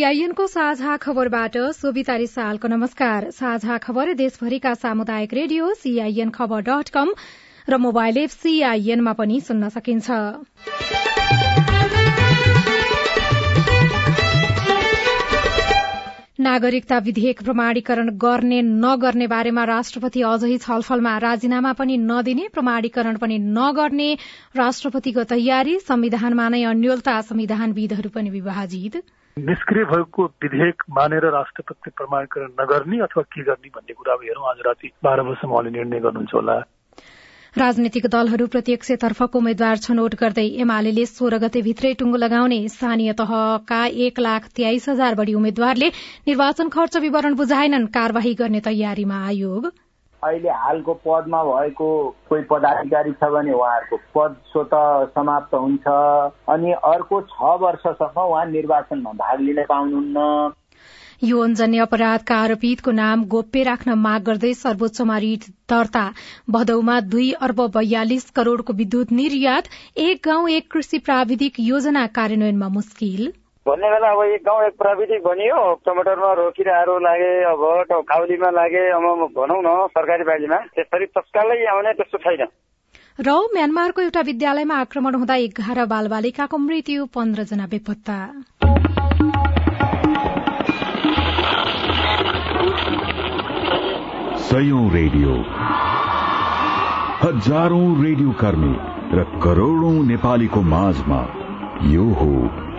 सीआईएनको साझा खबरबाट सोभिता रिसालको नमस्कार। साझा खबर देशभरिका सामुदायिक radio CIN Khabar dot com र मोबाइल एप सीआईएनमा पनि सुन्न सकिन्छ। नागरिकता विधेयक प्रमाणीकरण गर्ने नगर्ने बारेमा राष्ट्रपति अझै छलफलमा राजीनामा पनि नदिने प्रमाणीकरण पनि नगर्ने राष्ट्रपतिको तयारी संविधानमा नै अन्यलता संविधानविदहरू पनि विभाजित। निष्क्रिय भएको विधेयक मानेर राष्ट्रपति प्रमाणीकरण नगर्ने अथवा के गर्ने भन्ने कुरा अब हेरौँ। आज राति बाह्र बजीसम्म उहाँले निर्णय गर्नुहुन्छ होला। राजनीतिक दलहरू प्रत्यक्षतर्फको उम्मेद्वार छनौट गर्दै एमाले सोह्र गते भित्रै टुङ्गो लगाउने स्थानीय तहका एक लाख तेइस हजार बढ़ी उम्मेद्वारले निर्वाचन खर्च विवरण बुझाएनन्। कार्यवाही गर्ने तयारीमा आयोग। अहिले हालको पदमा भएको कोही पदाधिकारी छ भने उहाँहरूको पद स्वत समाप्त हुन्छ। अनि अर्को छ वर्षसम्म उहाँ निर्वाचनमा भाग लिन पाउनुहुन्न। यौनजन्य अपराधका आरोपितको नाम गोप्य राख्न माग गर्दै सर्वोच्चमा रिट दर्ता। भदौमा दुई अर्ब बयालिस करोड़को विद्युत निर्यात एक गाउँ एक कृषि प्राविधिक योजना कार्यान्वयनमा मुस्किल। भन्ने बेला अब एक गाउँ एक प्राविधिक बनियो। टमाटरमा रोकिराहरू लागे अब काउलीमा लागे अब भनौँ न सरकारी बालीमा। त्यसरी तत्कालै आउने त्यस्तो छैन। र म्यानमारको एउटा विद्यालयमा आक्रमण हुँदा एघार बालबालिकाको मृत्यु पन्ध्र जना बेपत्ता। सयौं रेडियो। हजारौं रेडियो कर्मी र करोड़ौं नेपालीको माझमा यो हो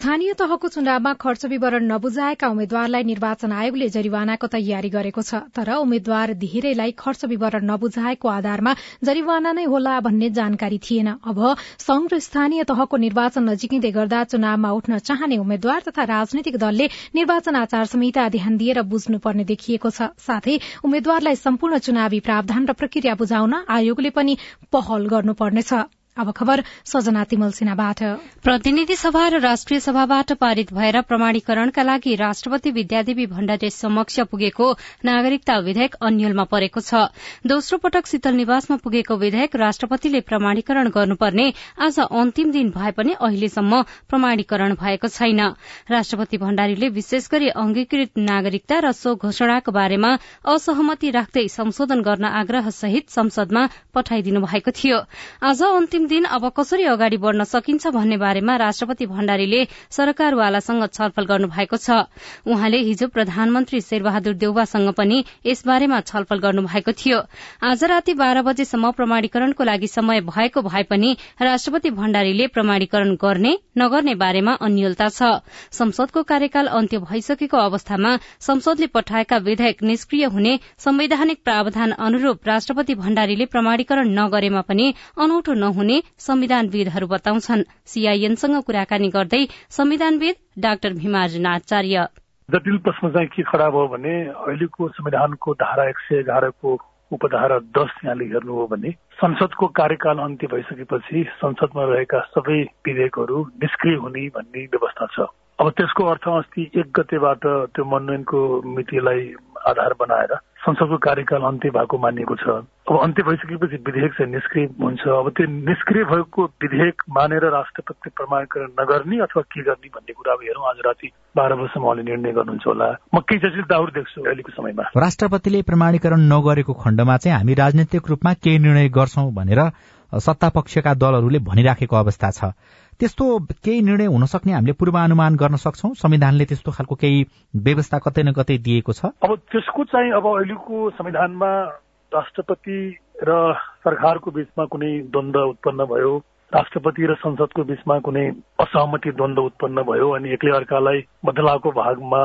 स्थानीय तहको चुनावमा खर्च विवरण नबुझाएका उम्मेद्वारलाई निर्वाचन आयोगले जरिवानाको तयारी गरेको छ तर उम्मेद्वार धेरैलाई खर्च विवरण नबुझाएको आधारमा जरिवाना नै होला भन्ने जानकारी थिएन। अब संघ र स्थानीय तहको निर्वाचन नजिकिँदै गर्दा चुनावमा उठ्न चाहने उम्मेद्वार तथा राजनैतिक दलले निर्वाचन आचार संहिता ध्यान दिएर बुझ्नुपर्ने देखिएको छ। साथै उम्मेद्वारलाई सम्पूर्ण चुनावी प्रावधान र प्रक्रिया बुझाउन आयोगले पनि पहल गर्नुपर्नेछ। अब खबर प्रतिनिधि सभा र राष्ट्रिय सभाबाट पारित भएर प्रमाणीकरणका लागि राष्ट्रपति विद्यादेवी भण्डारी समक्ष पुगेको नागरिकता विधेयक अन्यलमा परेको छ। दोस्रो पटक शीतल निवासमा पुगेको विधेयक राष्ट्रपतिले प्रमाणीकरण गर्नुपर्ने आज अन्तिम दिन भए पनि अहिलेसम्म प्रमाणीकरण भएको छैन। राष्ट्रपति भण्डारीले विशेष गरी अंगीकृत नागरिकता र सो घोषणाको बारेमा असहमति राख्दै संशोधन गर्न आग्रह सहित संसदमा पठाइदिनु भएको थियो। आज अन्तिम दिन अब कसरी अगाडि बढ़न सकिन्छ भन्ने बारेमा राष्ट्रपति भण्डारीले सरकारवालासँग छलफल गर्नु भएको छ। उहाँले हिजो प्रधानमन्त्री शेरबहादुर देउवासँग पनि यसबारेमा छलफल गर्नु भएको थियो। आज राति बाह्र बजेसम्म प्रमाणीकरणको लागि समय भएको भए पनि राष्ट्रपति भण्डारीले प्रमाणीकरण गर्ने नगर्ने बारेमा अन्यलता छ। संसदको कार्यकाल अन्त्य भइसकेको अवस्थामा संसदले पठाएका विधेयक निष्क्रिय हुने संवैधानिक प्रावधान अनुरूप राष्ट्रपति भण्डारीले प्रमाणीकरण नगरेमा पनि अनौठो नहुने संविधानविदहरू बताउँछन्। सीआईएनसँग कुराकानी गर्दै संविधानविद डाक्टर भीमार्जन आचार्य जटिल प्रश्न चाहिँ के खडा भयो भने अहिलेको संविधानको धारा एक सय एघारको उपधारा दस यहाँले हेर्नु हो भने संसदको कार्यकाल अन्त्य भइसकेपछि संसदमा रहेका सबै विधेयकहरू निष्क्रिय हुने भन्ने व्यवस्था छ। अब त्यसको अर्थ अस्ति एक गतेबाट त्यो मनोनयनको मितिलाई आधार बनाएर संसदको कार्यकाल अन्त्य भएको मानिएको छ। अब अन्त्य भइसकेपछि विधेयक चाहिँ निष्क्रिय हुन्छ। अब त्यो निष्क्रिय भएको विधेयक मानेर राष्ट्रपति प्रमाणीकरण नगर्ने अथवा के गर्ने भन्ने कुरा अब हेरौँ। आज राति बाह्र बजीसम्म उहाँले निर्णय गर्नुहुन्छ होला। म केही जटिलताहरू देख्छु अहिलेको समयमा। राष्ट्रपतिले प्रमाणीकरण नगरेको खण्डमा चाहिँ हामी राजनैतिक रूपमा केही निर्णय गर्छौं भनेर सत्ता पक्षका दलहरूले भनिराखेको अवस्था छ। त्यस्तो केही निर्णय हुन सक्ने हामीले पूर्वानुमान गर्न सक्छौ। संविधानले त्यस्तो खालको केही व्यवस्था कतै न कतै दिएको छ। अब त्यसको चाहिँ अब अहिलेको संविधानमा राष्ट्रपति र सरकारको बीचमा कुनै द्वन्द उत्पन्न भयो राष्ट्रपति र संसदको बीचमा कुनै असहमति द्वन्द उत्पन्न भयो अनि एकले अर्कालाई बदलावको भागमा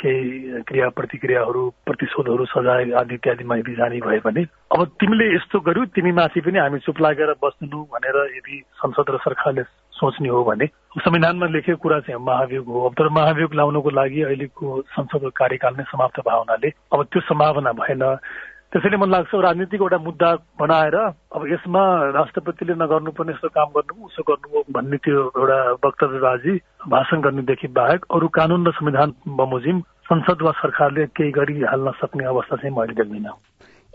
केही क्रिया प्रतिक्रियाहरू प्रतिशोधहरू सजाय आदि इत्यादिमा यदि जाने भए भने अब तिमीले यस्तो गर्यो तिमी माथि पनि हामी चुप लागेर बस्नु भनेर यदि संसद र सरकारले सोच्ने हो भने। संविधानमा लेखेको कुरा चाहिँ महाभियोग हो। अब तर महाभियोग लाउनको लागि अहिलेको संसदको कार्यकाल नै समाप्त भयो हुनाले अब त्यो सम्भावना भएन। त्यसैले मलाई लाग्छ राजनीतिक एउटा मुद्दा बनाएर अब यसमा राष्ट्रपतिले नगर्नुपर्ने यस्तो काम गर्नु उसो गर्नु भन्ने त्यो एउटा वक्तव्यबाजी भाषण गर्नेदेखि बाहेक अरू कानून र संविधान बमोजिम संसद वा सरकारले केही गरिहाल्न सक्ने अवस्था चाहिँ मैले देख्दिनँ।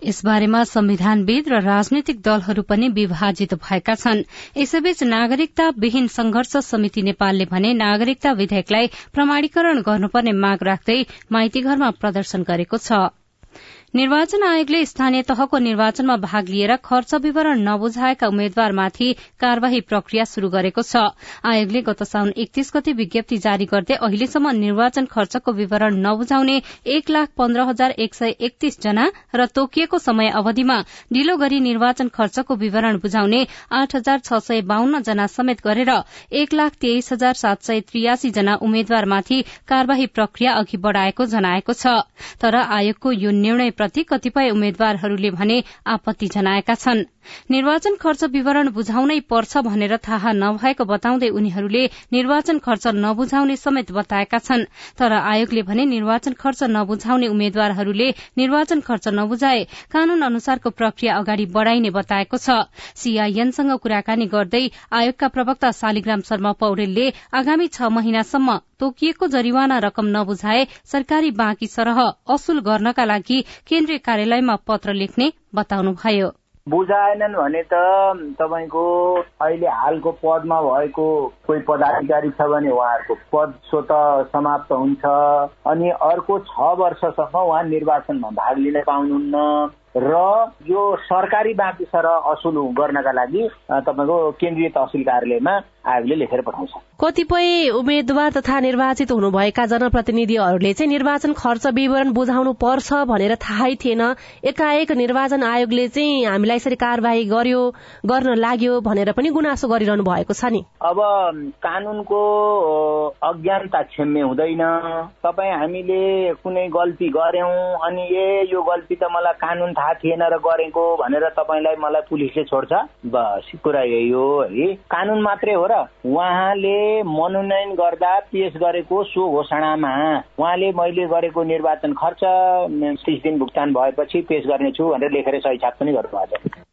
यसबारेमा संविधानविद र राजनैतिक दलहरू पनि विभाजित भएका छन्। यसैबीच नागरिकता विहीन संघर्ष समिति नेपालले भने नागरिकता विधेयकलाई प्रमाणीकरण गर्नुपर्ने माग राख्दै माइतीघरमा प्रदर्शन गरेको छ। निर्वाचन आयोगले स्थानीय तहको निर्वाचनमा भाग लिएर खर्च विवरण नबुझाएका उम्मेद्वारमाथि कार्यवाही प्रक्रिया शुरू गरेको छ। आयोगले गत साउन एकतीस गते विज्ञप्ति जारी गर्दै अहिलेसम्म निर्वाचन खर्चको विवरण नबुझाउने एक लाख पन्ध्र हजार एक सय एकतीस जना र तोकिएको समय अवधिमा ढिलो गरी निर्वाचन खर्चको विवरण बुझाउने आठ हजार छ सय बाहन्न जना समेत गरेर एक लाख तेइस हजार सात सय त्रियासी जना उम्मेद्वारमाथि कार्यवाही प्रक्रिया अघि बढ़ाएको जनाएको छ। तर आयोगको यो निर्णय प्रति कतिपय उम्मेद्वारहरूले भने आपत्ति जनाएका छन्। निर्वाचन खर्च विवरण बुझाउनै पर्छ भनेर थाहा नभएको बताउँदै उनीहरूले निर्वाचन खर्च नबुझाउने समेत बताएका छन्। तर आयोगले भने निर्वाचन खर्च नबुझाउने उम्मेद्वारहरूले निर्वाचन खर्च नबुझाए कानून अनुसारको प्रक्रिया अगाडि बढ़ाइने बताएको छ। सीआईएनसँग कुराकानी गर्दै आयोगका प्रवक्ता शालिग्राम शर्मा पौडेलले आगामी छ महिनासम्म तोकिएको जरिवाना रकम नबुझाए सरकारी बाँकी सरह असुल गर्नका लागि केन्द्रीय कार्यालयमा पत्र लेख्ने बताउनुभयो। बुझाएनन् भने त तपाईँको अहिले हालको पदमा भएको कोही पदाधिकारी छ भने उहाँहरूको पद स्वत समाप्त हुन्छ। अनि अर्को छ वर्षसम्म उहाँ निर्वाचनमा भाग लिन पाउनुहुन्न। र यो सरकारी बाँकी सरह असुल गर्नका लागि तपाईँको केन्द्रीय तहसिल कार्यालयमा आयोगले लेखेर पठाउँछ। कतिपय उम्मेद्वार तथा निर्वाचित हुनुभएका जनप्रतिनिधिहरूले चाहिँ निर्वाचन खर्च विवरण बुझाउनु पर्छ भनेर थाहै थिएन। एकाएक निर्वाचन आयोगले चाहिँ हामीलाई यसरी कार्यवाही गर्यो गर्न लाग्यो भनेर पनि गुनासो गरिरहनु भएको छ नि। अब कानूनको अज्ञानता क्षम्य हुँदैन। तपाईँ हामीले कुनै गल्ती गर्यौं अनि ए यो गल्ती त मलाई कानून थाहा थिएन र गरेको भनेर तपाईँलाई मलाई पुलिसले छोड्छ। बस कुरा यही हो है। कानून मात्रै हो र। उहाँले मनोनयन गर्दा पेश गरेको सो घोषणामा उहाँले मैले गरेको निर्वाचन खर्च तिस दिन भुक्तान भएपछि पेश गर्नेछु भनेर लेखेर सही छाप पनि गर्नुभएको छ।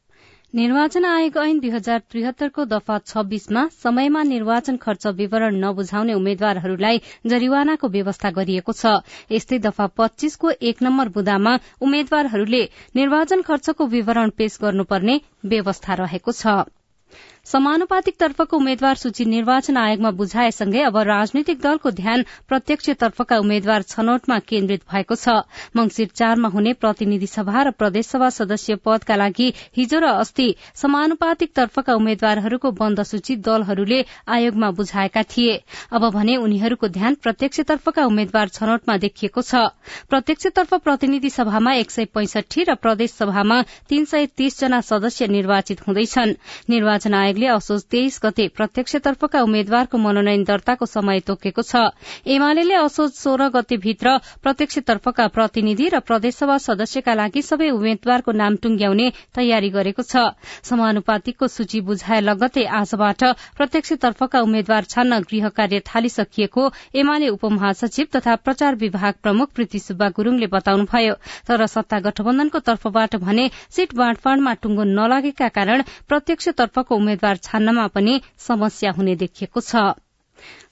निर्वाचन आयोग ऐन दुई हजार त्रिहत्तरको दफा छब्बीसमा समयमा निर्वाचन खर्च विवरण नबुझाउने उम्मेद्वारहरूलाई जरिवानाको व्यवस्था गरिएको छ। यस्तै दफा पच्चीसको एक नम्बर बुदामा उम्मेद्वारहरूले निर्वाचन खर्चको विवरण पेश गर्नुपर्ने व्यवस्था रहेको छ। समानुपातिक तर्फको उम्मेद्वार सूची निर्वाचन आयोगमा बुझाएसँगै अब राजनीतिक दलको ध्यान प्रत्यक्ष तर्फका उम्मेद्वार छनौटमा केन्द्रित भएको छ। मंगिर चारमा हुने प्रतिनिधि सभा र प्रदेशसभा सदस्य पदका लागि हिजो र अस्ति समानुपातिक तर्फका उम्मेद्वारहरूको बन्द सूची दलहरूले आयोगमा बुझाएका थिए। अब भने उनीहरूको ध्यान प्रत्यक्ष तर्फका उम्मेद्वार छनौटमा देखिएको छ। प्रत्यक्षतर्फ प्रतिनिधि सभामा एक सय पैंसठी र प्रदेश सभामा तीन सय तीस जना सदस्य निर्वाचित हुँदैछन्। निर्वाचन आयोग आयोगले असोज तेइस गते प्रत्यक्षतर्फका उम्मेद्वारको मनोनयन दर्ताको समय तोकेको छ। एमाले असोज सोह्र गतेभित्र प्रत्यक्षतर्फका प्रतिनिधि र प्रदेशसभा सदस्यका लागि सबै उम्मेद्वारको नाम टुंग्याउने तयारी गरेको छ। समानुपातिकको सूची बुझाए लगतै आजबाट प्रत्यक्षतर्फका उम्मेद्वार छान्न गृह कार्य थालिसकिएको एमाले उपमहासचिव तथा प्रचार विभाग प्रमुख प्रीति सुब्बा गुरूङले बताउनुभयो। तर सत्ता गठबन्धनको तर्फबाट भने सीट बाँडफाँडमा टुंगो नलागेका कारण प्रत्यक्षतर्फको उम्मेद्वार छान्नमा पनि समस्या हुने देखिएको छ।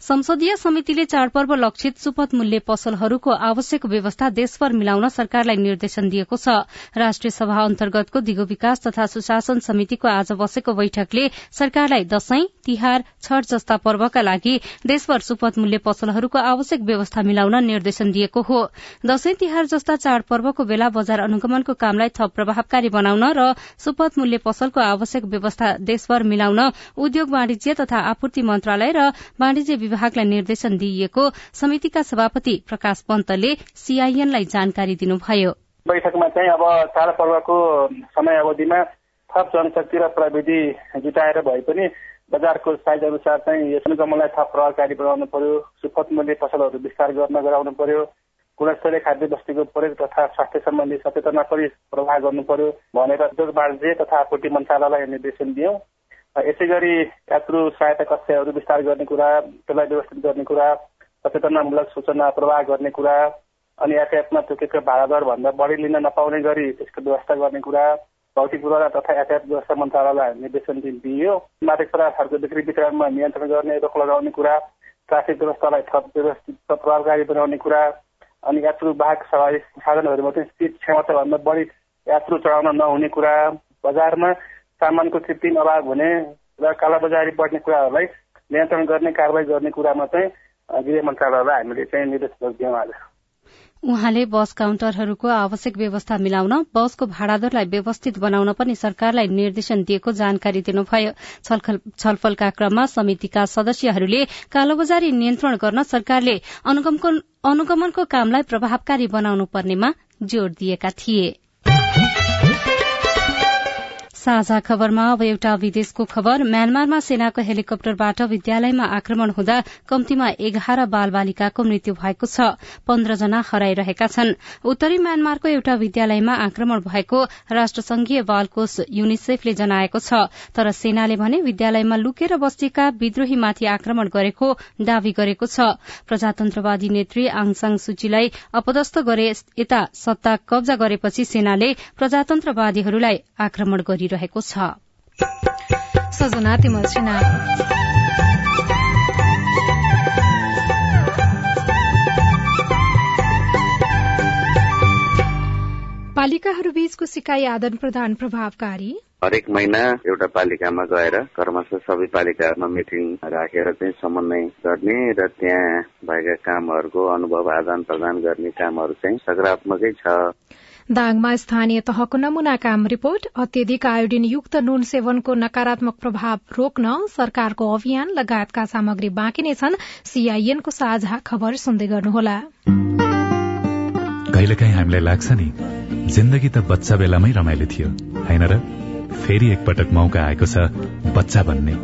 संसदीय समितिले चाडपर्व लक्षित सुपथ मूल्य पसलहरूको आवश्यक व्यवस्था देशभर मिलाउन सरकारलाई निर्देशन दिएको छ। राष्ट्रिय सभा अन्तर्गतको दिगो विकास तथा सुशासन समितिको आज बसेको बैठकले सरकारलाई दशैं तिहार छठ जस्ता पर्वका लागि देशभर सुपथ मूल्य पसलहरूको आवश्यक व्यवस्था मिलाउन निर्देशन दिएको हो। दशैं तिहार जस्ता चाडपर्वको बेला बजार अनुगमनको कामलाई थप प्रभावकारी बनाउन र सुपथ मूल्य पसलको आवश्यक व्यवस्था देशभर मिलाउन उद्योग वाणिज्य तथा आपूर्ति मन्त्रालय र वाणिज्य विभागलाई निर्देशन दिइएको समितिका सभापति प्रकाश पन्तले सीआईएनलाई जानकारी दिनुभयो। बैठकमा चाहिँ अब चाडपर्वको समय अवधिमा थप जनशक्ति र प्रविधि जुटाएर भए पनि बजारको साइज अनुसार चाहिँ यस अनुगमनलाई थप प्रभावकारी बनाउनु पर्यो सुपथ मूल्य पसलहरू विस्तार गर्न गराउनु पर्यो गुणस्तरीय खाद्य वस्तुको प्रयोग तथा स्वास्थ्य सम्बन्धी सचेतना पनि प्रवाह गर्नु पर्यो भनेर उद्योग वाणिज्य तथा आपूर्ति मन्त्रालयलाई निर्देशन दियौँ। यसै गरी यात्रु सहायता कक्षाहरू विस्तार गर्ने कुरा त्यसलाई व्यवस्थित गर्ने कुरा सचेतनामूलक सूचना प्रवाह गर्ने कुरा अनि यातायातमा तोकेको भाडा भन्दा बढी लिन नपाउने गरी त्यसको व्यवस्था गर्ने कुरा भौतिक पूर्वाधार तथा यातायात व्यवस्था मन्त्रालयलाई निर्देशन दिइयो। मादक पदार्थहरूको बिक्री वितरणमा नियन्त्रण गर्ने रोक लगाउने कुरा ट्राफिक व्यवस्थालाई थप व्यवस्थित प्रभावकारी बनाउने कुरा अनि यात्रु वाहक सवारी साधनहरूमा चाहिँ सिट क्षमताभन्दा बढी यात्रु चढाउन नहुने कुरा बजारमा सामानको कृत्रिम अभाव हुने र कालाबजारी बढ्ने कुराहरूलाई नियन्त्रण गर्ने कारवाही गर्ने कुरामा चाहिँ गृह मन्त्रालयलाई हामीले चाहिँ निर्देश दियौँ आज। उहाँले बस काउन्टरहरूको आवश्यक व्यवस्था मिलाउन बसको भाड़ादरलाई व्यवस्थित बनाउन पनि सरकारलाई निर्देशन दिएको जानकारी दिनुभयो। छलफलका क्रममा समितिका सदस्यहरूले कालोबजारी नियन्त्रण गर्न सरकारले अनुगमनको कामलाई प्रभावकारी बनाउनु पर्नेमा जोड़ दिएका थिए। साझा खबरमा अब एउटा विदेशको खबर। म्यानमारमा सेनाको हेलिकप्टरबाट विद्यालयमा आक्रमण हुँदा कम्तीमा एघार बाल बालिकाको मृत्यु भएको छ। पन्ध्रजना हराइरहेका छन्। उत्तरी म्यानमारको एउटा विद्यालयमा आक्रमण भएको राष्ट्रसंघीय बालकोष युनिसेफले जनाएको छ। तर सेनाले भने विद्यालयमा लुकेर बस्तीका विद्रोहीमाथि आक्रमण गरेको दावी गरेको छ। प्रजातन्त्रवादी नेत्री आङसाङ सूचीलाई अपदस्थ गरे यता सत्ता कब्जा गरेपछि सेनाले प्रजातन्त्रवादीहरूलाई आक्रमण गरिरहेको रहेको छ। पालिकाहरूबीचको सिकाई आदान प्रदान प्रभावकारी? हरेक महिना एउटा पालिकामा गएर क्रमशः सबै पालिकाहरूमा मिटिङ राखेर चाहिँ समन्वय गर्ने र त्यहाँ भएका कामहरूको अनुभव आदान प्रदान गर्ने कामहरू चाहिँ सकारात्मकै छ। दाङमा स्थानीय तहको नमूना काम रिपोर्ट। अत्यधिक आयोडिन युक्त नुन सेवनको नकारात्मक प्रभाव रोक्न सरकारको अभियान लगायतका सामग्री बाँकी नै छन्। सीआईएनको साझा खबर सुन्दै गर्नुहोला। कहिलेकाहीँ हामीलाई लाग्छ नि जिन्दगी त बच्चा बेलामै रमाइलो थियो। होइन र? फेरि एकपटक मौका आएको छ बच्चा भन्ने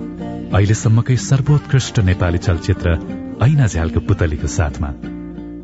अहिलेसम्मकै सर्वोत्कृष्ट नेपाली चलचित्र ऐना झ्यालको पुतलीको साथमा।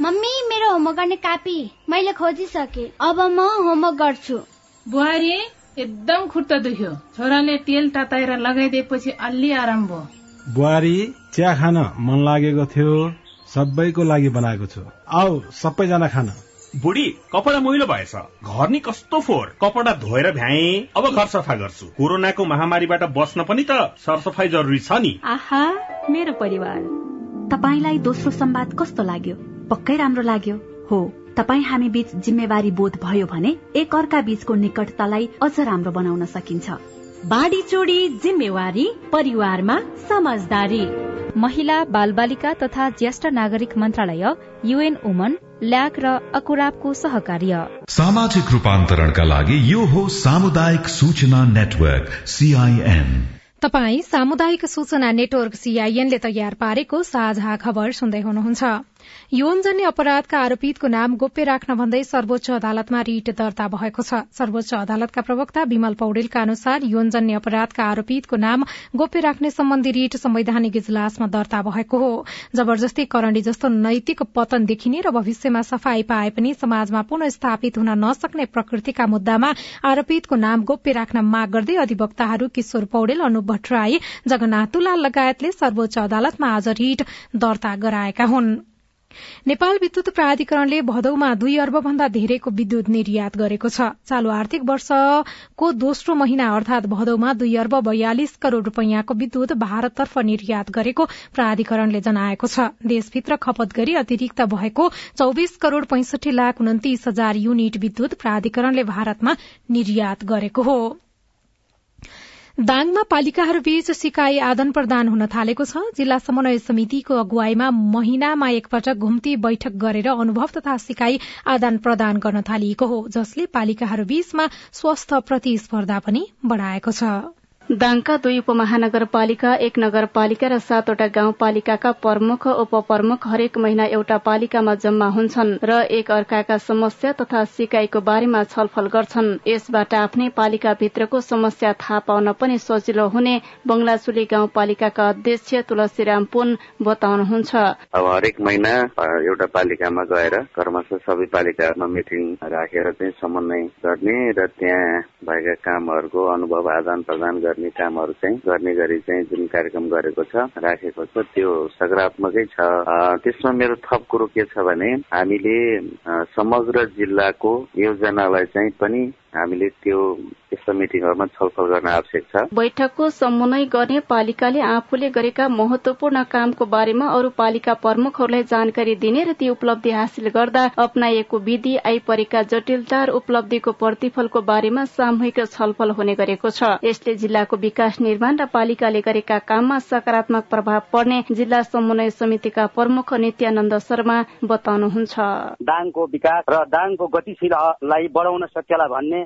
मम्मी मेरो होमवर्क गर्ने कापी मैले खोजिसके। अब म होमवर्क गर्छु। बुहारी एकदम खुट्टा दुख्यो। छोराले तेल तताएर लगाइदिएपछि अलि आराम भयो। बुहारी चिया खान मन लागेको थियो। सबैको लागि बनाएको छु। आऊ सबैजना खान। बुढी कपडा मैलो भएछ। घर नि कस्तो फोहोर। कपडा धोएर भ्याए। अब घर सफा गर्छु। कोरोनाको महामारीबाट बस्न पनि त सरसफाई जरुरी छ नि। आहा मेरो परिवार। तपाईँलाई दोस्रो संवाद कस्तो लाग्यो? पक्कै राम्रो लाग्यो। हो तपाईँ हामी बीच जिम्मेवारी बोध भयो भने एक अर्का बीचको निकटतालाई अझ राम्रो बनाउन सकिन्छ। बाढी चोडी जिम्मेवारी परिवारमा समझदारी। महिला बाल बालिका तथा ज्येष्ठ नागरिक मन्त्रालय युएन वुमन ल्याक र अकुराबको सहकार्य। सामाजिक रूपान्तरणका लागि यो हो सामुदायिक सूचना नेटवर्क सीआईएन तपाई सामुदायिक सूचना नेटवर्क सीआईएनले तयार पारेको साझा खबर सुन्दै हुनुहुन्छ। यौनजन्य अपराधका आरोपितको नाम गोप्य राख्न भन्दै सर्वोच्च अदालतमा रिट दर्ता भएको छ। सर्वोच्च अदालतका प्रवक्ता विमल पौडेलका अनुसार यौनजन्य अपराधका आरोपितको नाम गोप्य राख्ने सम्बन्धी रिट संवैधानिक इजलासमा दर्ता भएको हो। जबरजस्ती करण्डी जस्तो नैतिक पतन देखिने र भविष्यमा सफाई पाए पनि समाजमा पुनः स्थापित हुन नसक्ने प्रकृतिका मुद्दामा आरोपितको नाम गोप्य राख्न माग गर्दै अधिवक्ताहरू किशोर पौडेल अनुप भट्टराई जगन्नाथ तुलाल लगायतले सर्वोच्च अदालतमा आज रिट दर्ता गराएका हुन्। नेपाल विद्युत प्राधिकरणले भदौमा दुई अर्ब भन्दा धेरैको विद्युत निर्यात गरेको छ। चालू आर्थिक वर्षको दोस्रो महिना अर्थात भदौमा दुई अर्ब बयालिस करोड़ रूपियाँको विद्युत भारततर्फ निर्यात गरेको प्राधिकरणले जनाएको छ। देशभित्र खपत गरी अतिरिक्त भएको चौविस करोड़ पैंसठी लाख उन्तिस हजार युनिट विद्युत प्राधिकरणले भारतमा निर्यात गरेको हो। दाङमा पालिकाहरूबीच सिकाई आदान प्रदान हुन थालेको छ। जिल्ला समन्वय समितिको अगुवाईमा महिनामा एकपटक घुम्ती बैठक गरेर अनुभव तथा सिकाई आदान प्रदान गर्न थालिएको हो जसले पालिकाहरूबीचमा स्वस्थ प्रतिस्पर्धा पनि बढ़ाएको छ। दाङका दुई उपमहानगरपालिका एक नगरपालिका र सातवटा गाउँपालिकाका प्रमुख उपप्रमुख हरेक महिना एउटा पालिकामा जम्मा हुन्छन् र एक अर्काका समस्या तथा सिकाइको बारेमा छलफल गर्छन्। यसबाट आफ्नै पालिकाभित्रको समस्या थाहा पाउन पनि सजिलो हुने बंगलाचुली गाउँपालिकाका अध्यक्ष तुलसीराम पुन बताउनुहुन्छ। अब हरेक महिना एउटा पालिकामा गएर क्रमशः सबै पालिकाहरूमा मिटिङ राखेर चाहिँ समन्वय गर्ने र त्यहाँ भएका कामहरूको अनुभव आदान प्रदान गर्ने गर्ने कामहरू चाहिँ गर्ने गरी चाहिँ जुन कार्यक्रम गरेको छ राखेको छ त्यो सकारात्मकै छ। त्यसमा मेरो थप कुरो के छ भने हामीले समग्र जिल्लाको योजनालाई चाहिँ पनि हामीले त्यो यस्ता मिटिङहरूमा छलफल गर्न आवश्यक छ। बैठकको समन्वय गर्ने पालिकाले आफूले गरेका महत्वपूर्ण कामको बारेमा अरू पालिका प्रमुखहरूलाई जानकारी दिने र ती उपलब्धि हासिल गर्दा अप्नाइएको विधि आइपरेका जटिलता र उपलब्धिको प्रतिफलको बारेमा सामूहिक छलफल हुने गरेको छ। यसले जिल्लाको विकास निर्माण र पालिकाले गरेका काममा सकारात्मक प्रभाव पर्ने जिल्ला समन्वय समितिका प्रमुख नित्यानन्द शर्मा बताउनुहुन्छ। दाङको विकास र दाङको गतिशीललाई बढाउन सकिएला भन्ने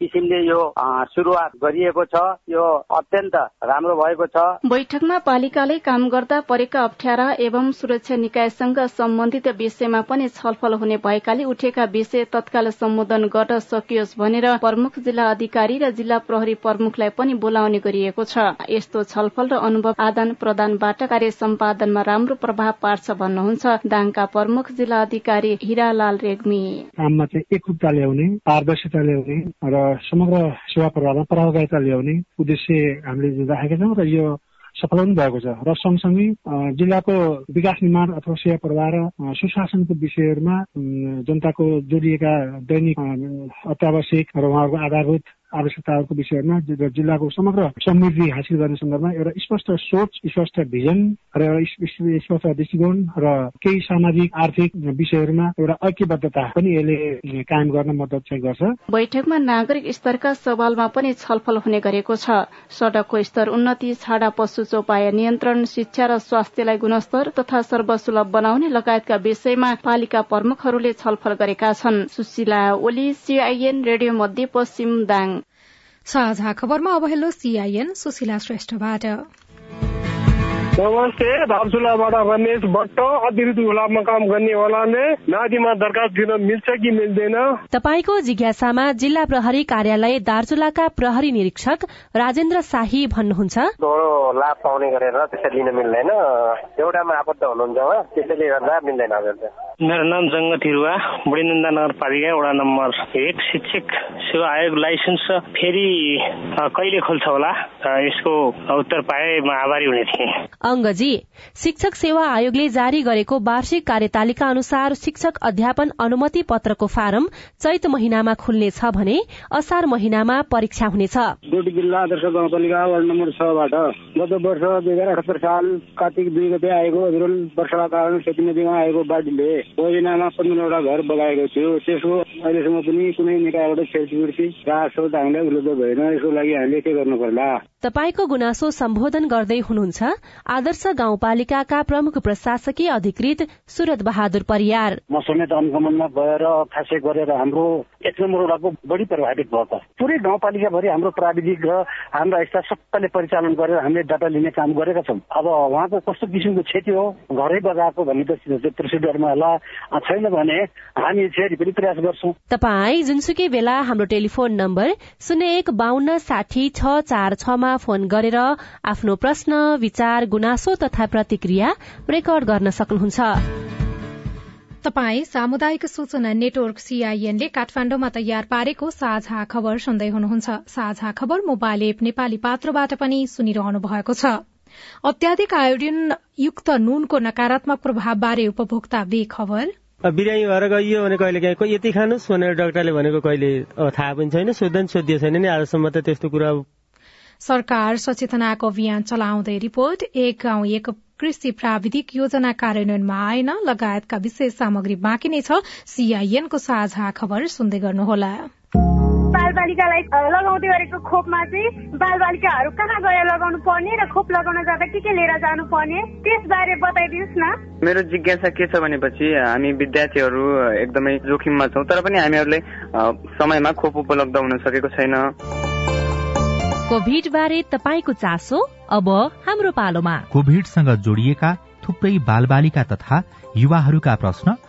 किसिमले यो सुरुवात गरिएको छ। यो अत्यन्त राम्रो भएको छ। बैठकमा पालिकाले काम गर्दा परेका अप्ठ्यारा एवं सुरक्षा निकायसँग सम्बन्धित विषयमा पनि छलफल हुने भएकाले उठेका विषय तत्काल सम्बोधन गर्न सकियोस् भनेर प्रमुख जिल्ला अधिकारी र जिल्ला प्रहरी प्रमुखलाई पनि बोलाउने गरिएको छ। यस्तो छलफल र अनुभव आदान प्रदानबाट कार्य सम्पादनमा राम्रो प्रभाव पार्छ भन्नुहुन्छ दाङका प्रमुख जिल्ला अधिकारी हिरालाल रेग्मी। काममा चाहिँ एकरूपता ल्याउने पारदर्शिता ल्याउने र समग्र सेवा प्रभावमा प्रभावकारिता ल्याउने उद्देश्य हामीले राखेका छौँ र यो सफल पनि भएको छ। र सँगसँगै जिल्लाको विकास निर्माण अथवा सेवा प्रवाह र सुशासनको विषयहरूमा जनताको जोडिएका दैनिक अत्यावश्यक र उहाँहरूको आधारभूत आवश्यकताहरूको विषयहरूमा जिल्लाको समग्र समृद्धि हासिल गर्ने सन्दर्भमा एउटा स्पष्ट सोच स्पष्ट भिजन र एउटा स्पष्ट दृष्टिकोण र केही सामाजिक आर्थिक विषयहरूमा एउटा ऐक्यबद्धता पनि यसले कायम गर्न मद्दत चाहिँ गर्छ। बैठकमा नागरिक स्तरका सवालमा पनि छलफल हुने गरेको छ। सड़कको स्तर उन्नति छाडा पशु चौपाय नियन्त्रण शिक्षा र स्वास्थ्यलाई गुणस्तर तथा सर्वसुलभ बनाउने लगायतका विषयमा पालिका प्रमुखहरूले छलफल गरेका छन्। सुशीला ओली सीआईएन रेडियो मध्य पश्चिम दाङ। साझा खबरमा अब हेलो सीआईएन सुशीला श्रेष्ठबाट। नमस्ते धापचुलाबाट रमेश भट्ट अतिरिक्त गुलाबमा काम गर्नेवालाले नादीमा दरखास्त दिन मिल्छ कि मिल्दैन? तपाईँको जिज्ञासामा जिल्ला प्रहरी कार्यालय दार्चुलाका प्रहरी निरीक्षक राजेन्द्र शाही भन्नुहुन्छ। लाभ पाउने गरेर त्यसरी लिन मिल्दैन। एउटामा आबद्ध हुनुहुन्छ त्यसैले गर्दा मिल्दैन हजुर। मेरो नाम जङ्ग थिरुवा बुढीनन्दा नगरपालिका वडा नम्बर एक शिक्षक सेवा आयोग लाइसेन्स फेरि कहिले खोल्छ होला? यसको उत्तर पाए म आभारी हुने थिएँ अङ्गजी शिक्षक सेवा आयोगले जारी गरेको वार्षिक कार्यतालिका अनुसार शिक्षक अध्यापन अनुमति पत्रको फारम चैत महिनामा खुल्नेछ भने असार महिनामा परीक्षा हुनेछ। जिल्ला आदर्श गाउँपालिका वार्ड नम्बर छबाट गत वर्ष दुई हजार अठहत्तर साल कार्तिक दुई गते आएको हजुर वर्षाका कारण खेती नदीमा आएको बाढीले योजनामा पन्ध्रवटा घर बगाएको थियो। त्यसको अहिलेसम्म पनि कुनै निकायबाट क्षतिपूर्ति राहत हामीलाई उपलब्ध भएन। यसको लागि हामीले के गर्नु पर्ला तपाईँको गुनासो सम्बोधन गर्दै हुनुहुन्छ। आदर्श गाउँपालिकाका प्रमुख प्रशासकीय अधिकृत सुरत बहादुर परियार। म समेत अनुगमनमा गएर खासै गरेर हाम्रो एक नम्बर वडाको बढी प्रभावित त पुरै गाउँपालिकाभरि हाम्रो प्राविधिक र हाम्रा यस्ता सबैले परिचालन गरेर हामीले डाटा लिने काम गरेका छौँ। अब उहाँको कस्तो किसिमको क्षति हो घरै बगाएको भन्ने प्रोसिडरमा होला छैन भने हामी फेरि पनि प्रयास गर्छौँ। तपाईँ जुनसुकै बेला हाम्रो टेलिफोन नम्बर शून्य एक बान्न साठी छ चार छमा फोन गरेर आफ्नो प्रश्न विचार गुनासो तथा प्रतिक्रिया रेकर्ड गर्न सक्नुहुन्छ। तपाई सामुदायिक सूचना नेटवर्क सीआईएनले काठमाण्डुमा तयार पारेको साझा खबर सुन्दै हुनुहुन्छ। साझा खबर मोबाइल एप नेपाली पात्रोबाट पनि सुनिरहनु भएको छ। अत्याधिक आयोडिन युक्त नुनको नकारात्मक प्रभावबारे उपभोक्ता बेखबर बिरामी भएर गइयो भने कहिले काहीँ यति खानुहोस् भनेर डाक्टरले भनेको कहिले थाहा पनि छैन सोध्दा सोधियो छैन नि आजसम्म त त्यस्तो कुरा सरकार सचेतनाको अभियान चलाउँदै रिपोर्ट एक गाउँ एक कृषि प्राविधिक योजना कार्यान्वयनमा आएन। लगायतका विशेष सामग्री बाँकी नै छ। सीआईएनको साझा खबर सुन्दै गर्नुहोला। बालबालिकालाई लगाउँदै गरेको खोपमा चाहिँ बालबालिकाहरू कहाँ गएर लगाउनु पर्ने र खोप लगाउन जाँदा के के लिएर जानु पर्ने त्यसबारे बताइदिनुहोस् न। मेरो जिज्ञासा के छ भनेपछि हामी विद्यार्थीहरू एकदमै जोखिममा छौँ तर पनि हामीहरूले समयमा खोप उपलब्ध हुन सकेको छैन। कोभिड बारे तपाईँको चासो अब हाम्रो पालोमा। कोभिडसँग जोडिएका थुप्रै बालबालिका तथा युवाहरूका प्रश्न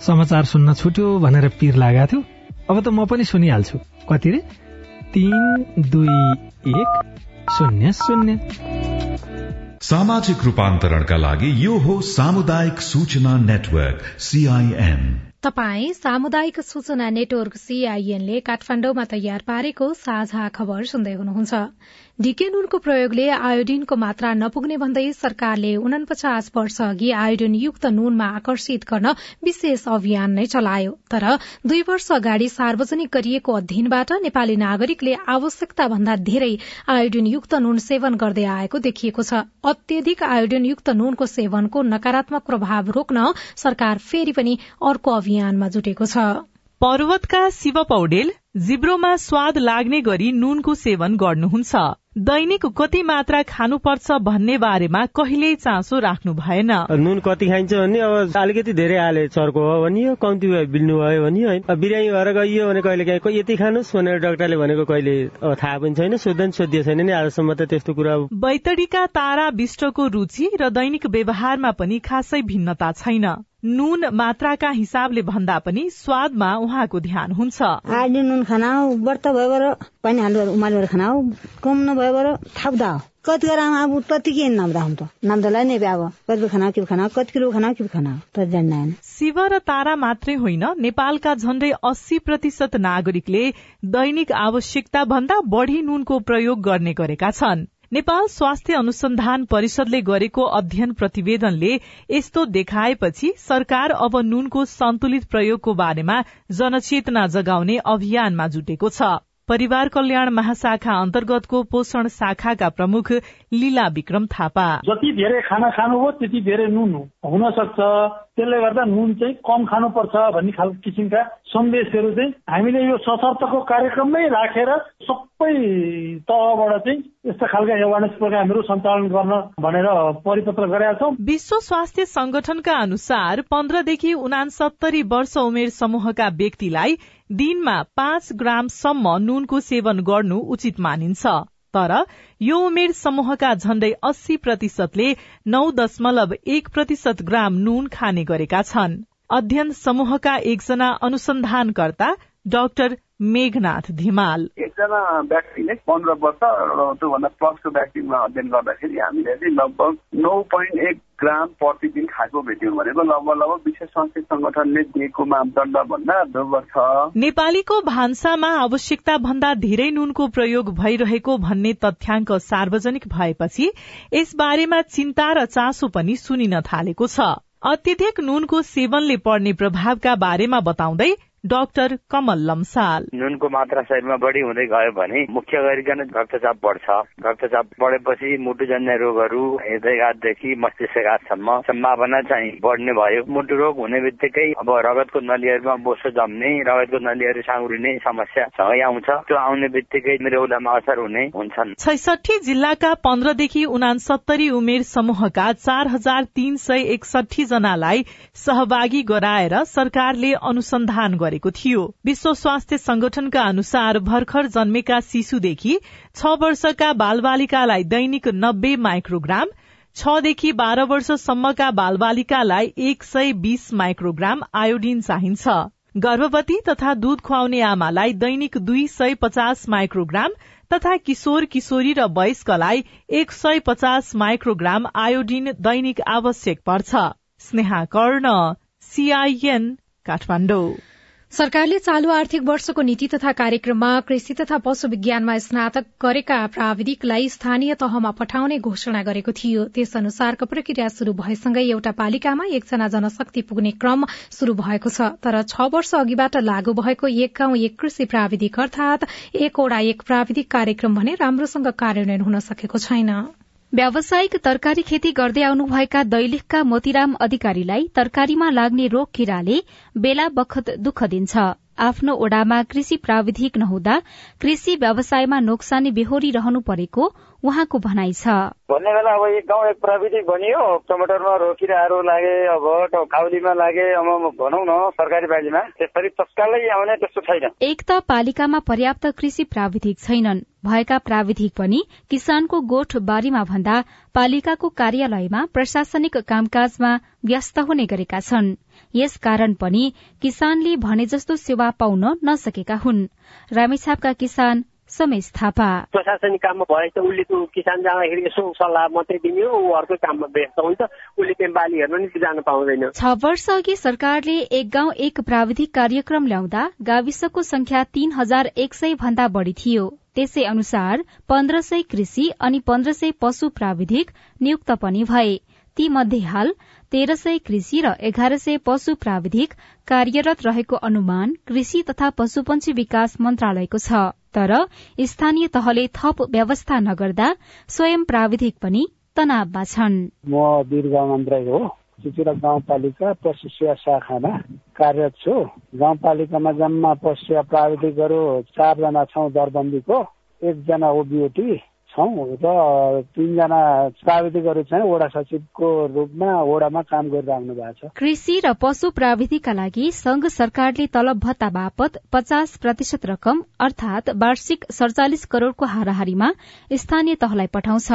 समाचार सुन्न छुट्यो भनेर पिर लागेको थियो। अब त म पनि सुनिहाल्छु। कति रे तिन दुई एक शून्य शून्य। सामाजिक रूपान्तरणका लागि यो हो सामुदायिक सूचना नेटवर्क सीआईएन तपाई सामुदायिक सूचना नेटवर्क सीआईएनले काठमाडौँमा तयार पारेको साझा खबर सुन्दै हुनुहुन्छ। डिके नुनको प्रयोगले आयोडिनको मात्रा नपुग्ने भन्दै सरकारले उनपचास वर्ष अघि आयोडिन युक्त नुनमा आकर्षित गर्न विशेष अभियान नै चलायो। तर दुई वर्ष अगाडि सार्वजनिक गरिएको अध्ययनबाट नेपाली नागरिकले आवश्यकता भन्दा धेरै आयोडिन युक्त नुन सेवन गर्दै आएको देखिएको छ। अत्यधिक आयोडिन युक्त नुनको सेवनको नकारात्मक प्रभाव रोक्न सरकार फेरि पनि अर्को अभियानमा जुटेको छ। पर्वतका शिव पौडेल जिब्रोमा स्वाद लाग्ने गरी नुनको सेवन गर्नुहुन्छ। दैनिक कति मात्रा खानुपर्छ भन्ने बारेमा कहिल्यै चासो राख्नु भएन। नुन कति खाइन्छ भने अब अलिकति धेरै हाले चर्को हो भनियो कम्ती बिल्नु भयो होइन। बिरामी भएर गइयो भने कहिले काहीँ यति खानुहोस् भनेर डाक्टरले भनेको कहिले थाहा पनि छैन सोध्दा सोधियो छैन नि आजसम्म त त्यस्तो कुरा बैतडीका तारा विष्टको रुचि र दैनिक व्यवहारमा पनि खासै भिन्नता छैन। नुन मात्राका हिसाबले भन्दा पनि स्वादमा उहाँको ध्यान हुन्छ। आज नुन खाना व्रत भयो पानी हालेर उमालेर खाना कम नभयो थाप्दा कति गराम अब कति के नाम्दा त नाम्दालाई नै अब कति खाना के खाना कति किलो खाना के खाना त जान्दैन शिव र तारा मात्रै होइन नेपालका झण्डै अस्सी प्रतिशत नागरिकले दैनिक आवश्यकता भन्दा बढ़ी नुनको प्रयोग गर्ने गरेका छन्। नेपाल स्वास्थ्य अनुसन्धान परिषदले गरेको अध्ययन प्रतिवेदनले यस्तो देखाएपछि सरकार अब नुनको सन्तुलित प्रयोगको बारेमा जनचेतना जगाउने अभियानमा जुटेको छ। परिवार कल्याण महाशाखा अन्तर्गतको पोषण शाखाका प्रमुख लीला विक्रम थापा। जति धेरै खाना खानुभयो त्यति धेरै नुन हुन सक्छ। त्यसले गर्दा नुन चाहिँ कम खानुपर्छ भन्ने खालको किसिमका सन्देशहरू चाहिँ हामीले यो सशर्तको कार्यक्रममै राखेर सबै तहबाट चाहिँ यस्ता खालका एवारनेस प्रोग्रामहरू सञ्चालन गर्न भनेर परिपत्र गरेका छौँ। विश्व स्वास्थ्य संगठनका अनुसार पन्ध्रदेखि उनासत्तरी वर्ष उमेर समूहका व्यक्तिलाई दिनमा पाँच ग्रामसम्म नुनको सेवन गर्नु उचित मानिन्छ। तर यो उमेर समूहका झण्डै अस्सी प्रतिशतले नौ दशमलव एक प्रतिशत ग्राम नुन खाने गरेका छन्। अध्ययन समूहका एकजना अनुसन्धानकर्ता डाक्टर मेघनाथ धिमाल। एकजना व्यक्तिले पन्ध्र वर्ष त्योभन्दा प्लसको व्यक्तिमा अध्ययन गर्दाखेरि हामीले चाहिँ लगभग नौ पोइन्ट एक ग्राम प्रतिदिन खाएको भेट्यौँ भनेको लगभग लगभग विश्व स्वास्थ्य संगठनले दिएको मापदण्ड भन्दा दोब्बर छ। नेपालीको भान्सामा आवश्यकता भन्दा धेरै नुनको प्रयोग भइरहेको भन्ने तथ्याङ्क सार्वजनिक भएपछि यस बारेमा चिन्ता र चासो पनि सुनिन थालेको छ। अत्यधिक नुनको सेवनले पर्ने प्रभावका बारेमा बताउँदै डाक्टर कमल लम्साल। नुनको मात्रा शरीरमा बढी हुँदै गयो भने मुख्य गरिकन रक्तचाप बढ्छ। रक्तचाप बढेपछि मुटुजन्य रोगहरू हृदयघातदेखि मस्तिष्कघातसम्म सम्भावना चाहिँ बढ्ने भयो। मुटु रोग हुने बित्तिकै अब रगतको नलीहरूमा बोसो जम्ने रगतको नलीहरू साँग्रिने समस्या सँगै आउँछ। त्यो आउने बित्तिकै मृगौलामा असर हुने हुन्छन्। छैसठी जिल्लाका पन्ध्रदेखि उनासत्तरी उमेर समूहका चार हजार तीन सय एकसठी जनालाई सहभागी गराएर सरकारले अनुसन्धान गरेको थियो। विश्व स्वास्थ्य संगठनका अनुसार भर्खर जन्मेका शिशुदेखि छ वर्षका बालबालिकालाई दैनिक नब्बे माइक्रोग्राम छदेखि बाह्र वर्षसम्मका बालबालिकालाई एक सय बीस माइक्रोग्राम आयोडिन चाहिन्छ। गर्भवती तथा दूध खुवाउने आमालाई दैनिक दुई सय पचास माइक्रोग्राम तथा किशोर किशोरी र वयस्कलाई एक सय पचास माइक्रोग्राम आयोडिन दैनिक आवश्यक पर्छ। स्नेहा कर्ण सीआईएन काठमाडौँ। सरकारले चालू आर्थिक वर्षको नीति तथा कार्यक्रममा कृषि तथा पशु विज्ञानमा स्नातक गरेका प्राविधिकलाई स्थानीय तहमा पठाउने घोषणा गरेको थियो। त्यस अनुसारको प्रक्रिया शुरू भएसँगै एउटा पालिकामा एकजना जनशक्ति पुग्ने क्रम शुरू भएको छ। तर छ वर्ष अघिबाट लागू भएको एक गाउँ एक कृषि प्राविधिक अर्थात एक ओडा एक प्राविधिक कार्यक्रम भने राम्रोसँग कार्यान्वयन हुन सकेको छैन। व्यावसायिक तरकारी खेती गर्दै आउनुभएका दैलेखका मोतीराम अधिकारीलाई तरकारीमा लाग्ने रोग किराले बेला बखत दुःख दिन्छ। आफ्नो ओडामा कृषि प्राविधिक नहुँदा कृषि व्यवसायमा नोक्सानी बेहोरी रहनु परेको उहाँको भनाइ छ। भन्ने बेला अब एक गाउँ एक प्राविधिक बनियो। टमाटरमा रोकिराहरू लागे अब काउलीमा लागे अब भनौँ न सरकारी बालीमा। त्यसरी तत्कालै आउने त्यस्तो छैन। एक त पालिकामा पर्याप्त कृषि प्राविधिक छैनन्। भएका प्राविधिक पनि किसानको गोठ बारीमा भन्दा पालिकाको कार्यालयमा प्रशासनिक कामकाजमा व्यस्त हुने गरेका छन्। यस कारण पनि किसानले भने जस्तो सेवा पाउन नसकेका हुन्। रामेछापका किसान समेश थापा प्रशासनिक काममा भए त उसले त्यो किसान जाँदाखेरि यसो सल्लाह मात्रै दिने हो ऊ अर्कै काममा व्यस्त हुन्छ उसले त्यहाँ बाली हेर्न नि जान पाउँदैन छ वर्ष अघि सरकारले एक गाउँ एक प्राविधिक कार्यक्रम ल्याउँदा गाविसको संख्या तीन हजार एक सय भन्दा बढ़ी थियो त्यसै अनुसार पन्ध्र सय कृषि अनि पन्ध्र सय पशु प्राविधिक नियुक्त पनि भए ती मध्ये हाल तेह्र सय कृषि र एघार सय पशु प्राविधिक कार्यरत रहेको अनुमान कृषि तथा पशुपन्छी विकास मन्त्रालयको छ तर स्थानीय तहले थप व्यवस्था नगर्दा स्वयं प्राविधिक पनि तनावमा छन्। म गाउँपालिका पशु शाखामा कार्यरत छु। गाउँपालिकामा जम्मा पशु सेवा प्राविधिकहरू चारजना छौँ दरबन्दीको। एकजना ओबिओटी छौँ। र तिनजना प्राविधिकहरू चाहिँ वडा सचिवको रूपमा वडामा काम गरिराख्नु भएको छ। कृषि र पशु प्राविधिकका लागि संघ सरकारले तलब भत्ता बापत पचास प्रतिशत रकम अर्थात वार्षिक सड़चालिस करोड़को हाराहारीमा स्थानीय तहलाई पठाउँछ।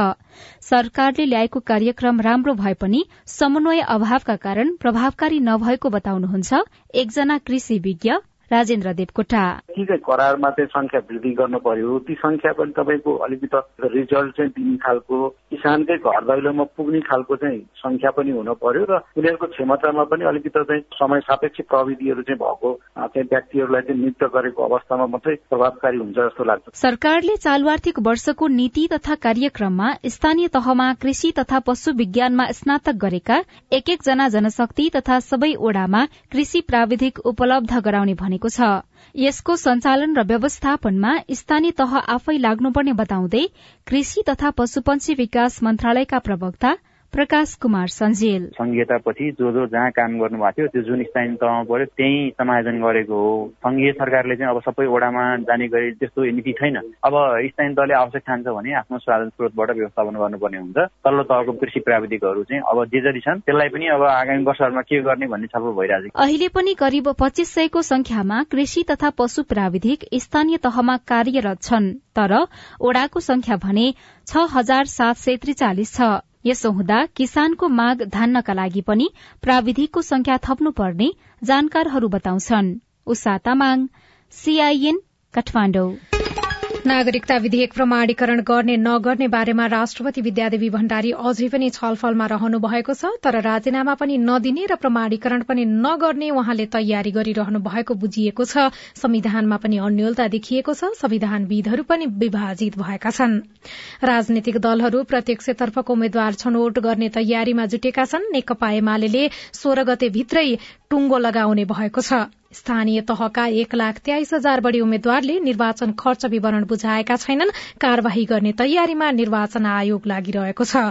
सरकारले ल्याएको कार्यक्रम राम्रो भए पनि समन्वय अभावका कारण प्रभावकारी नभएको बताउनुहुन्छ एकजना कृषि विज्ञ राजेन्द्र देवकोटा। ठिकै करारमा चाहिँ संख्या वृद्धि गर्नु पर्यो। ती संख्या पनि तपाईँको अलिकति रिजल्ट चाहिँ दिने खालको किसानकै घर दैलोमा पुग्ने खालको चाहिँ संख्या पनि हुन पर्यो र उनीहरूको क्षमतामा पनि अलिकति चाहिँ समय सापेक्ष प्रविधिहरू चाहिँ भएको चाहिँ व्यक्तिहरूलाई चाहिँ नियुक्त गरेको अवस्थामा मात्रै प्रभावकारी हुन्छ जस्तो लाग्छ। सरकारले चालु आर्थिक वर्षको नीति तथा कार्यक्रममा स्थानीय तहमा कृषि तथा पशु विज्ञानमा स्नातक गरेका एक एकजना जनशक्ति तथा सबै ओडामा कृषि प्राविधिक उपलब्ध गराउने भने भनेको छ। यसको सञ्चालन र व्यवस्थापनमा स्थानीय तह आफै लाग्नुपर्ने बताउँदै कृषि तथा पशुपन्छी विकास मन्त्रालयका प्रवक्ता प्रकाश कुमार सञ्जेल। संघीयतापछि जो जो जहाँ काम गर्नुभएको थियो त्यो जुन स्थानीय तहमा पर्यो त्यही समायोजन गरेको हो। संघीय सरकारले चाहिँ अब सबै ओडामा जाने गरी त्यस्तो नीति छैन। अब स्थानीय तहले आवश्यक ठान्छ भने आफ्नो साधन स्रोतबाट व्यवस्थापन गर्नुपर्ने हुन्छ। तल्लो तहको कृषि प्राविधिकहरू चाहिँ अब जे जति छन् त्यसलाई पनि अब आगामी वर्षहरूमा के गर्ने भन्ने छलफल भइरहेको छ। अहिले पनि करिब पच्चिस सयको संख्यामा कृषि तथा पशु प्राविधिक स्थानीय तहमा कार्यरत छन् तर ओडाको संख्या भने छ हजार सात सय त्रिचालिस छ। यसो हुँदा किसानको माग धान्नका लागि पनि प्राविधिकको संख्या थप्नुपर्ने जानकारहरू बताउँछन्। उषा तामाङ सीआईएन काठमाडौँ। नागरिकता विधेयक प्रमाणीकरण गर्ने नगर्ने बारेमा राष्ट्रपति विद्यादेवी भण्डारी अझै पनि छलफलमा रहनु भएको छ तर राजीनामा पनि नदिने र प्रमाणीकरण पनि नगर्ने उहाँले तयारी गरिरहनु भएको बुझिएको छ। संविधानमा पनि अन्यलता देखिएको छ संविधानविदहरू पनि विभाजित भएका छन्। राजनीतिक दलहरू प्रत्यक्षतर्फको उम्मेद्वार छनौट गर्ने तयारीमा जुटेका छन्। नेकपा एमाले सोह्र गते भित्रै टुङ्गो लगाउने भएको छ। स्थानीय तहका एक लाख तेइस हजार बढ़ी उम्मेद्वारले निर्वाचन खर्च विवरण बुझाएका छैनन्। कार्यवाही गर्ने तयारीमा निर्वाचन आयोग लागिरहेको छ।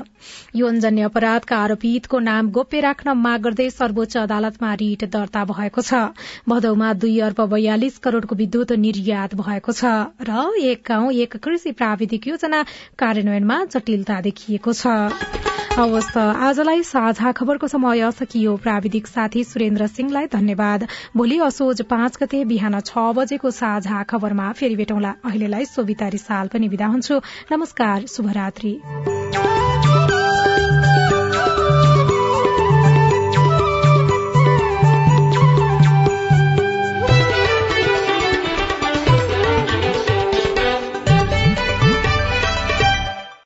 यौनजन्य अपराधका आरोपितको नाम गोप्य राख्न माग गर्दै सर्वोच्च अदालतमा रिट दर्ता भएको छ। भदौमा दुई अर्ब बयालिस करोड़को विद्युत निर्यात भएको छ र एक गाउँ एक कृषि प्राविधिक योजना कार्यान्वयनमा जटिलता देखिएको छ। हवस् आजलाई साझा खबरको समय सकियो। प्राविधिक साथी सुरेन्द्र सिंहलाई धन्यवाद। भोलि असोज पाँच गते बिहान छ बजेको साझा खबरमा फेरि भेटौँला। अहिलेलाई सोभिता रिसाल पनि विदा हुन्छु। नमस्कार शुभरात्री।